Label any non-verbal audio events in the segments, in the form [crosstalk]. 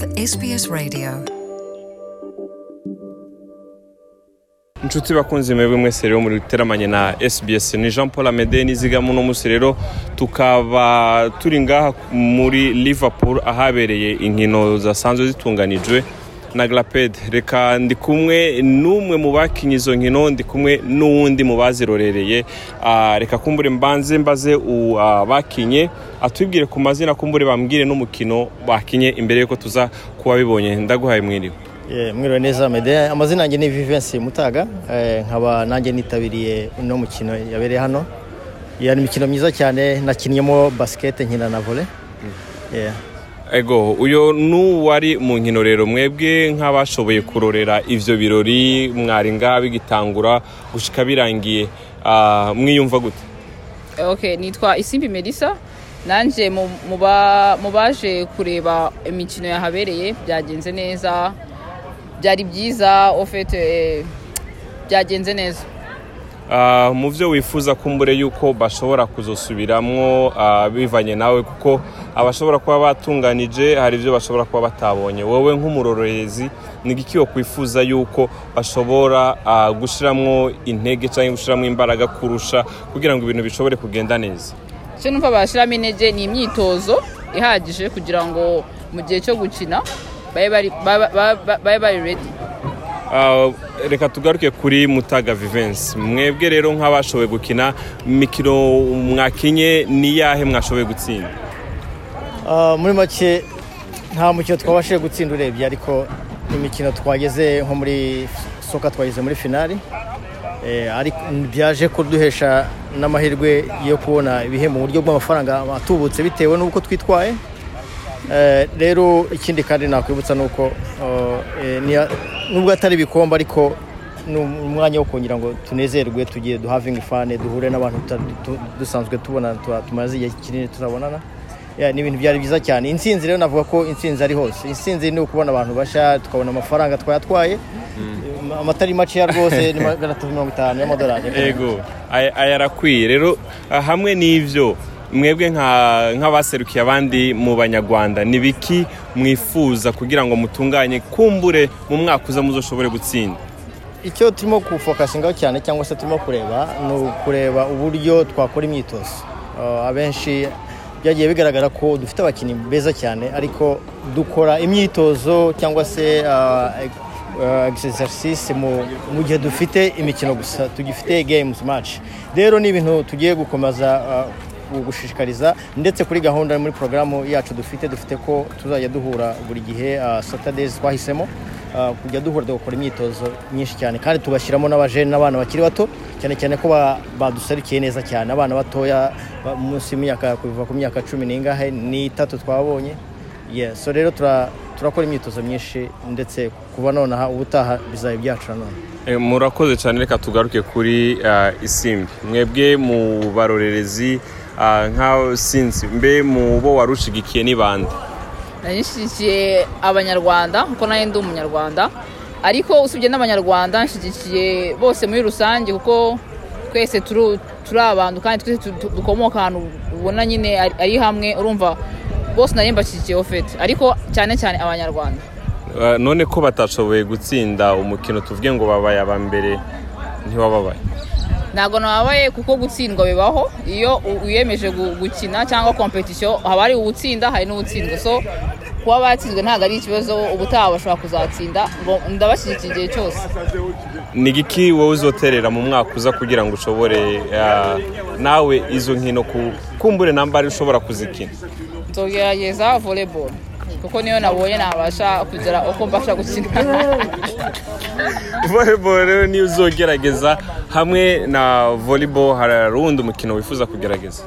with SBS Radio. inshuti bakunze mwebwe mwese rero muri teramanye na SBS ni Jean Paul Amede nizigama uno rero tukaba turi ngaha muri Liverpool ahabereye inkino zasanzwe zitunganijwe na Glaped. Reka ndi kumwe n'umwe mu bakinye izo nkino ndi kumwe n'uwundi mu bazirorereye. Ah, reka kumbure mbanze mbaze u- abakinye atubwire ku mazina kumbure bambwire n'umukino bakinye imbere yuko tuza kuba bibonye. Ndaguhaye mwiriwe. Mwiriwe neza mede amazina yanjye ni Vivensi Mutaga. Eh, nkaba nanjye nitabiriye uno mukino yabereye hano. Yari imikino myiza cyane. Nakinnyemo basket nkina na yeah. Ego uyo n'uwari mu nkino rero mwebwe nk'abashoboye kurorera ivyo birori mwari ngaha bigitangura gushika birangiye. Ah, mwiyumva gute? Okay nitwa isimbi melissa. Nanjye mu- mu ba- mu baje kureba imikino yahabereye byagenze neza. Byari byiza ofete byagenze neza. Ah, mu vyo wifuza kumbure yuko bashobora kuzosubiramwo ah, bivanye nawe kuko abashobora kuba batunganije hari ivyo bashobora kuba batabonye. Wowe nk'umurorerezi ni igiki kwifuza yuko bashobora ah, gushiramwo intege cyangwa gushiramwo imbaraga kurusha kugira ngo ibintu bishobore kugenda neza? Icyo numva bashyiramo intege ni imyitozo ihagije kugira ngo mu gihe cyo gukina babe bari redi Ah, reka tugaruke kuri mutaga vivensi mwebwe rero nk'abashoboye gukina imikino mwakinye ni yahe mwashoboye gutsinda? Muri make nta mukino twabashije gutsinda urebye ariko imikino twageze nko muri soka twageze muri finali eh, byaje kuduhesha n'amahirwe yo kubona ibihembo mu buryo bw'amafaranga atubutse bitewe n'uko twitwaye. Eh, rero ikindi kandi nakwibutsa ni uko uh, eh, nubwo atari ibikombe ariko ni umwanya wo kugira ngo tunezerwe tugiye duhavinga ifane duhure n'abantu dusanzwe tubona tumaze igihe kinini tutabonana ni ibintu byari byiza cyane. Intsinzi rero navuga ko intsinzi ari hose. Intsinzi ni ukubona abantu bashya tukabona amafaranga twayatwaye. Amatari makeya rwose ni magana atatu mirongo itanu y'amadolari. Ego aya arakwiye rero ah, hamwe n'ivyo mwebwe nka- nk'abaserukiye abandi mu banyarwanda ni biki mwifuza kugira ngo mutunganye? Kumbure mu mwaka uza muzoshobore gutsinda. Icyo turimo gufokasingaho cyane cyangwa se turimo kureba ni ukureba uburyo twakora imyitozo. Uh, abenshi byagiye bigaragara ko dufite abakinnyi beza cyane ariko dukora imyitozo cyangwa se exercise mu mu gihe dufite imikino gusa tugifite games match. Rero ni ibintu tugiye gukomeza uh, gushishikariza ndetse kuri gahunda muri porogaramu yacu dufite dufite ko tuzajya duhura buri gihe uh, saturdays twahisemo uh, kujya duhura tugakora imyitozo myinshi cyane. Kandi tugashyiramo n'abajene n'abana bakiri bato cyane cyane ko ba- baduserukiye neza cyane. Abana batoya ba- munsi y'imyaka kuva ku myaka cumi n'ingahe n'itatu twabonye. So rero tura- turakora imyitozo myinshi ndetse kuva nonaha ubutaha bizaba ibyacu nanone Eh, murakoze cyane reka tugaruke kuri ah, isimbi. Mwebwe mu barorerezi ah, nka sinzi mbe mu bo warushigikiye ni bande nari nshyigikiye abanyarwanda kuko nanjye ndi umunyarwanda. Ariko usibye n'abanyarwanda nshyigikiye bose muri rusange kuko twese turi abantu kandi twese dukomoka ahantu ubona nyine ari- hamwe urumva bose nari mbashyigikiye ofete ariko cyane cyane abanyarwanda. Ah, none ko batashoboye gutsinda umukino tuvuge ngo babaye aba mbere ntiwababaye. Ntabwo nababaye kuko gutsindwa bibaho. Iyo wiyemeje gu- gukina cyangwa kompetisiyo haba hari uwutsinda hari n'uwutsindwa. So kuba batsinzwe ntabwo ari ikibazo ubutaha bashobora kuzatsinda. Ngo ndabashyigikiye igihe cyose. Ni igiki wowe uzoterera mu mwaka uza kugira ngo ushobore nawe izo nkino ku- kumbure namba ari ushobora kuzikina? Nzogerageza volleyball. Kuko niyo nabonye nabasha kugera uko mbasha gukina volleyball rero niyo uzogerageza hamwe na volleyball hari uwundi mukino wifuza kugerageza.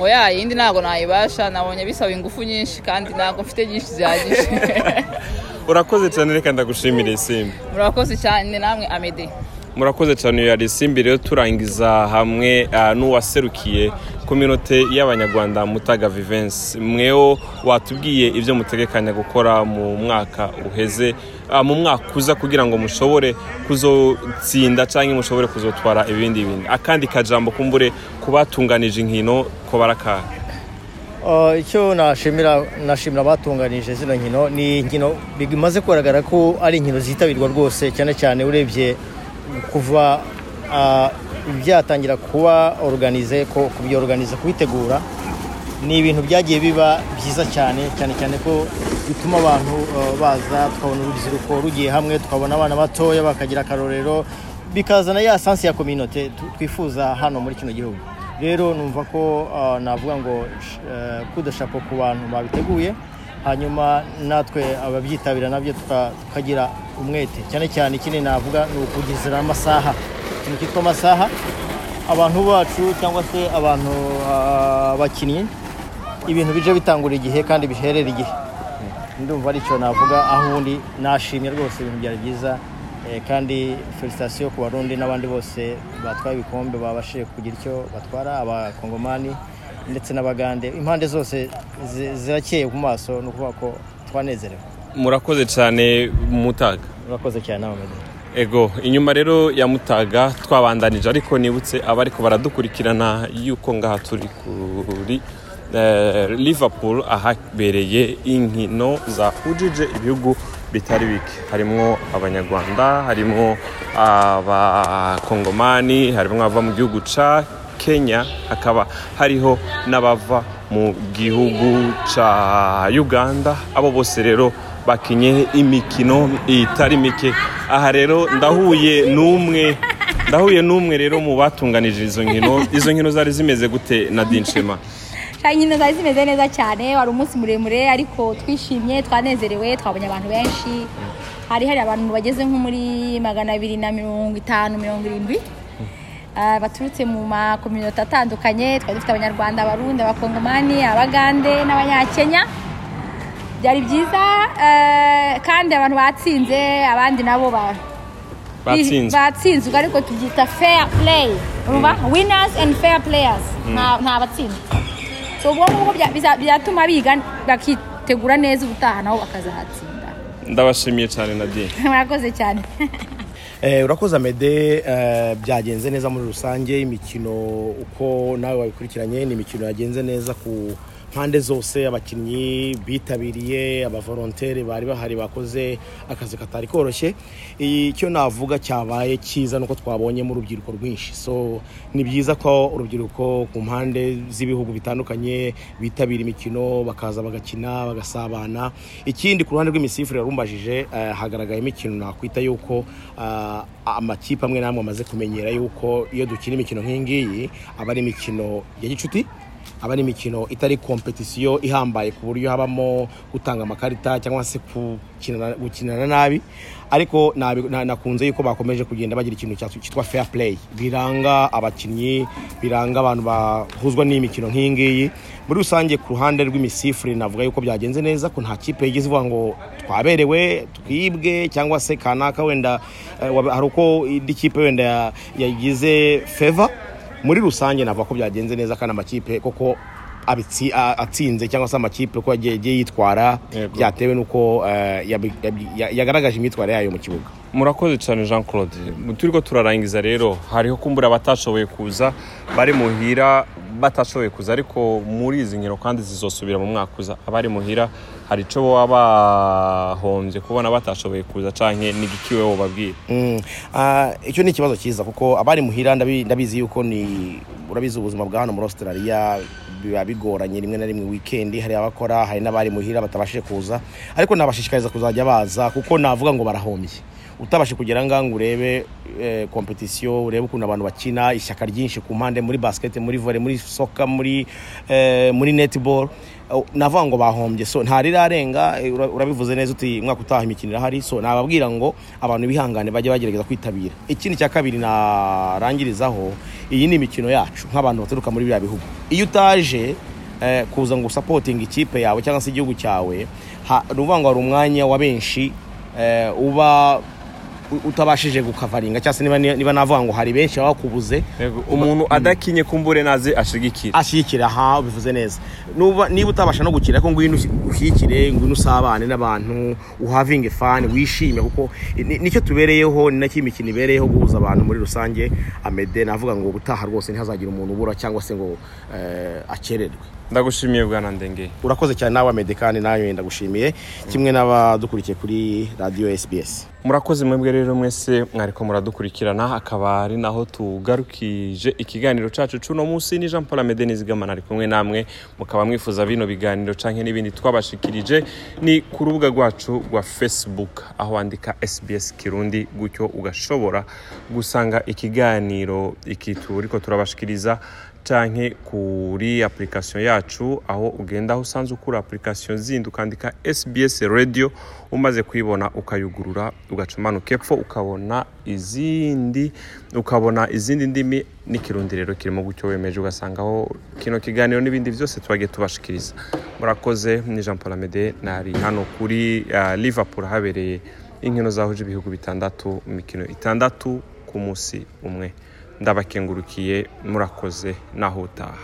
Oya iyindi ntabwo nayibasha nabonye bisaba ingufu nyinshi kandi ntabwo mfite nyinshi zihagije. [laughs] Urakoze cyane reka ndagushimire isimbi murakoze cyane namwe amede murakoze cyane uyu yari isimbi rero turangiza hamwe ah, n'uwaserukiye kominote y'abanyarwanda mutaga vivensi mweho watubwiye ibyo mutegekanya gukora mu mwaka uheze. Ah, mu mwaka uza kugira ngo mushobore kuzotsinda cyangwa mushobore kuzotwara ibindi bintu. Akandi kajambo kumbure ku batunganije inkino ko barakaha Uh, icyo nashimira nashimira abatunganije zino nkino ni inkino bimaze kugaragara ko ari inkino zitabirwa rwose cyane cyane urebye kuva byatangira kuba organize ko kubyorganiza kubitegura ni ibintu byagiye biba byiza cyane cyane cyane ko bituma abantu baza tukabona urubyiruko rugiye hamwe tukabona abana batoya bakagira akarorero bikazana ya sansi ya kominote twifuza hano muri kino gihugu. Rero numva ko navuga ngo uh, kudashapo ku bantu babiteguye hanyuma natwe ababyitabira na byo tuka- tukagira umwete. Cyane cyane ikindi navuga ni ukugezera amasaha. Ikintu cyitwa amasaha abantu bacu cyangwa se abantu uh, abakinnyi ibintu bije bitangura igihe kandi biherera igihe. Ndumva ari cyo navuga aho ubundi nashimye rwose ibintu byari byiza eh, kandi felicitasiyo ku barundi n'abandi bose batwaye ibikombe babashije kugira icyo batwara abakongomani ndetse n'abagande impande zose zi- zirakeye ku maso ni ukuvuga ko twanezerewe. Murakoze cyane mutaga. Urakoze cyane nawe Meddy. ego inyuma rero ya mutaga twabandanije ariko nibutse abariko baradukurikirana yuko ngaha turi kuri eh, liverpool ahabereye inkino zahujije ibihugu bitari bike. Harimwo abanyarwanda harimwo abakongomani harimwo abava mu gihugu ca kenya hakaba hariho n'abava mu gihugu ca uganda. Abo bose rero bakinye imikino itari mike. Aha rero ndahuye n'umwe ndahuye n'umwe rero mu batunganije izo nkino. Izo nkino zari zimeze gute na dinshema inkino zari zimeze neza cyane. Wari umunsi muremure ariko twishimye twanezerewe twabonye abantu benshi. Hari hari abantu bageze nko muri magana abiri na mirongo itanu mirongo irindwi. Baturutse mu makominota atandukanye twari dufite abanyarwanda abarundi abakongomani abagande n'abanyakenya. Byari byiza eh, kandi abantu batsinze abandi nabo ba batsinze. batsinzwe ariko tubyita fair play. Urumva? Winners and fair players. Nta nta batsinzwe so ubwo ngubwo byatuma biga bakitegura neza ubutaha nabo bakazahatsinda ndabashimiye cyane nadine. [laughs] Murakoze cyane. [laughs] urakoze amede. Eh, byagenze neza muri rusange imikino uko nawe wabikurikiranye ni imikino yagenze neza ku mpande zose abakinnyi bitabiriye abavolonteri bari bahari bakoze akazi katari koroshye. Icyo navuga cyabaye cyiza nuko twabonyemo urubyiruko rwinshi. So ni byiza ko urubyiruko ku mpande z'ibihugu bitandukanye bitabira imikino bakaza bagakina bagasabana. Ikindi ku ruhande rw'imisifurire rumbajije eh, hagaragaye imikino nakwita yuko ah, amakipe amwe n'amwe amaze kumenyera yuko iyo dukina imikino nk'iyi ngiyi aba ari imikino ya gicuti. Aba ari imikino itari kompetisiyo ihambaye ku buryo habamo gutanga amakarita cyangwa se gukinana nabi. Ariko nakunze yuko bakomeje kugenda bagira ikintu cyitwa fair play. Biranga abakinnyi biranga abantu bahuzwa n'imikino nk'iyi ngiyi. Muri rusange ku ruhande rw'imisifuri navuga yuko byagenze neza ko nta kipe yigeze ivuga ngo twaberewe twibwe cyangwa se kanaka wenda eh, hari uko indi kipe wenda ya- yagize feva muri rusange navuga ko byagenze neza kandi amakipe koko atsinze cyangwa se amakipe ko yagiye yitwara byatewe n'uko eh, yagaragaje imyitwarire yayo mu kibuga. Murakoze cyane jean claude turiko turarangiza rero. Hariho kumbura abatashoboye kuza bari muhira batashoboye kuza. Ariko muri izi nkino kandi zizosubira mu mwaka uza abari muhira hari icyo baba bahombye kubona batashoboye kuza canke n'igikiwe wo babwira Mm. Ah, icyo ni ikibazo cyiza kuko abari muhira ndabi- ndabizi yuko ni urabizi ubuzima bwa hano muri australia biba bigoranye rimwe na rimwe wikendi hari abakora hari n'abari muhira batabashije kuza. Ariko nabashishikariza kuzajya baza kuko navuga ngo barahombye. Utabashe kugera ngaha ngo urebe eh, kompetisiyo urebe ukuntu abantu bakina ishyaka ryinshi ku mpande muri basket muri volley muri soka muri eh, muri netball. Oh, navuga ngo bahombye. So nta rirarenga eh, ura- urabivuze neza uti umwaka utaha imikino irahari. So nababwira ngo abantu bihangane bajye bagerageza kwitabira. Ikindi cya kabiri narangirizaho iyi ni imikino yacu nk'abantu baturuka muri biriya bihugu. Iyo utaje eh, kuza ngo usapotinga ikipe yawe cyangwa se igihugu cyawe ni ukuvuga ngo hari umwanya wa benshi eh, uba utabashije gukavaringa. Cyangwa se niba, navuga ngo hari benshi baba bakubuze umuntu adakinye kumbure naze ashigikira ashyigikira aha bivuze neza. Niba utabasha no gukina ko ngwino ushyigikire ngwino usabane n'abantu uhavinge fani wishime kuko ni- ni cyo tubereyeho ni na cyo imikino ibereyeho guhuza abantu muri rusange. Amede navuga ngo ubutaha rwose ntihazagire umuntu ubura cyangwa se ngo eh, akererwe. Ndagushimiye bwana ndenge. Urakoze cyane nawe amede kandi nawe ndagushimiye. Kimwe n'abadukurikiye kuri radiyo sbs murakoze mwebwe rero mwese mwariko muradukurikirana akaba ari naho tugarukije ikiganiro cacu cuno munsi ni jean paul amede nizigamana ari kumwe namwe mukaba mwifuza bino biganiro canke n'ibindi twabashikirije ni ku rubuga rwacu rwa facebook aho wandika sbs kirundi gutyo ugashobora gusanga ikiganiro iki turiko turabashikiriza canke kuri application yacu aho ugenda aho usanzwe ukura application zindi ukandika sbs radio umaze kuyibona ukayugurura ugaca umanuka epfo ukabona izindi ukabona izindi ndimi n'ikirundi rero kirimo gutyo wemeje ugasangaho kino kiganiro n'ibindi byose twagiye tubashikiriza. Murakoze ni jean paul amede nari hano kuri uh, liverpool habereye inkino zahuje ibihugu bitandatu mu mikino itandatu ku munsi umwe. Ndabakengurukiye murakoze naho utaha.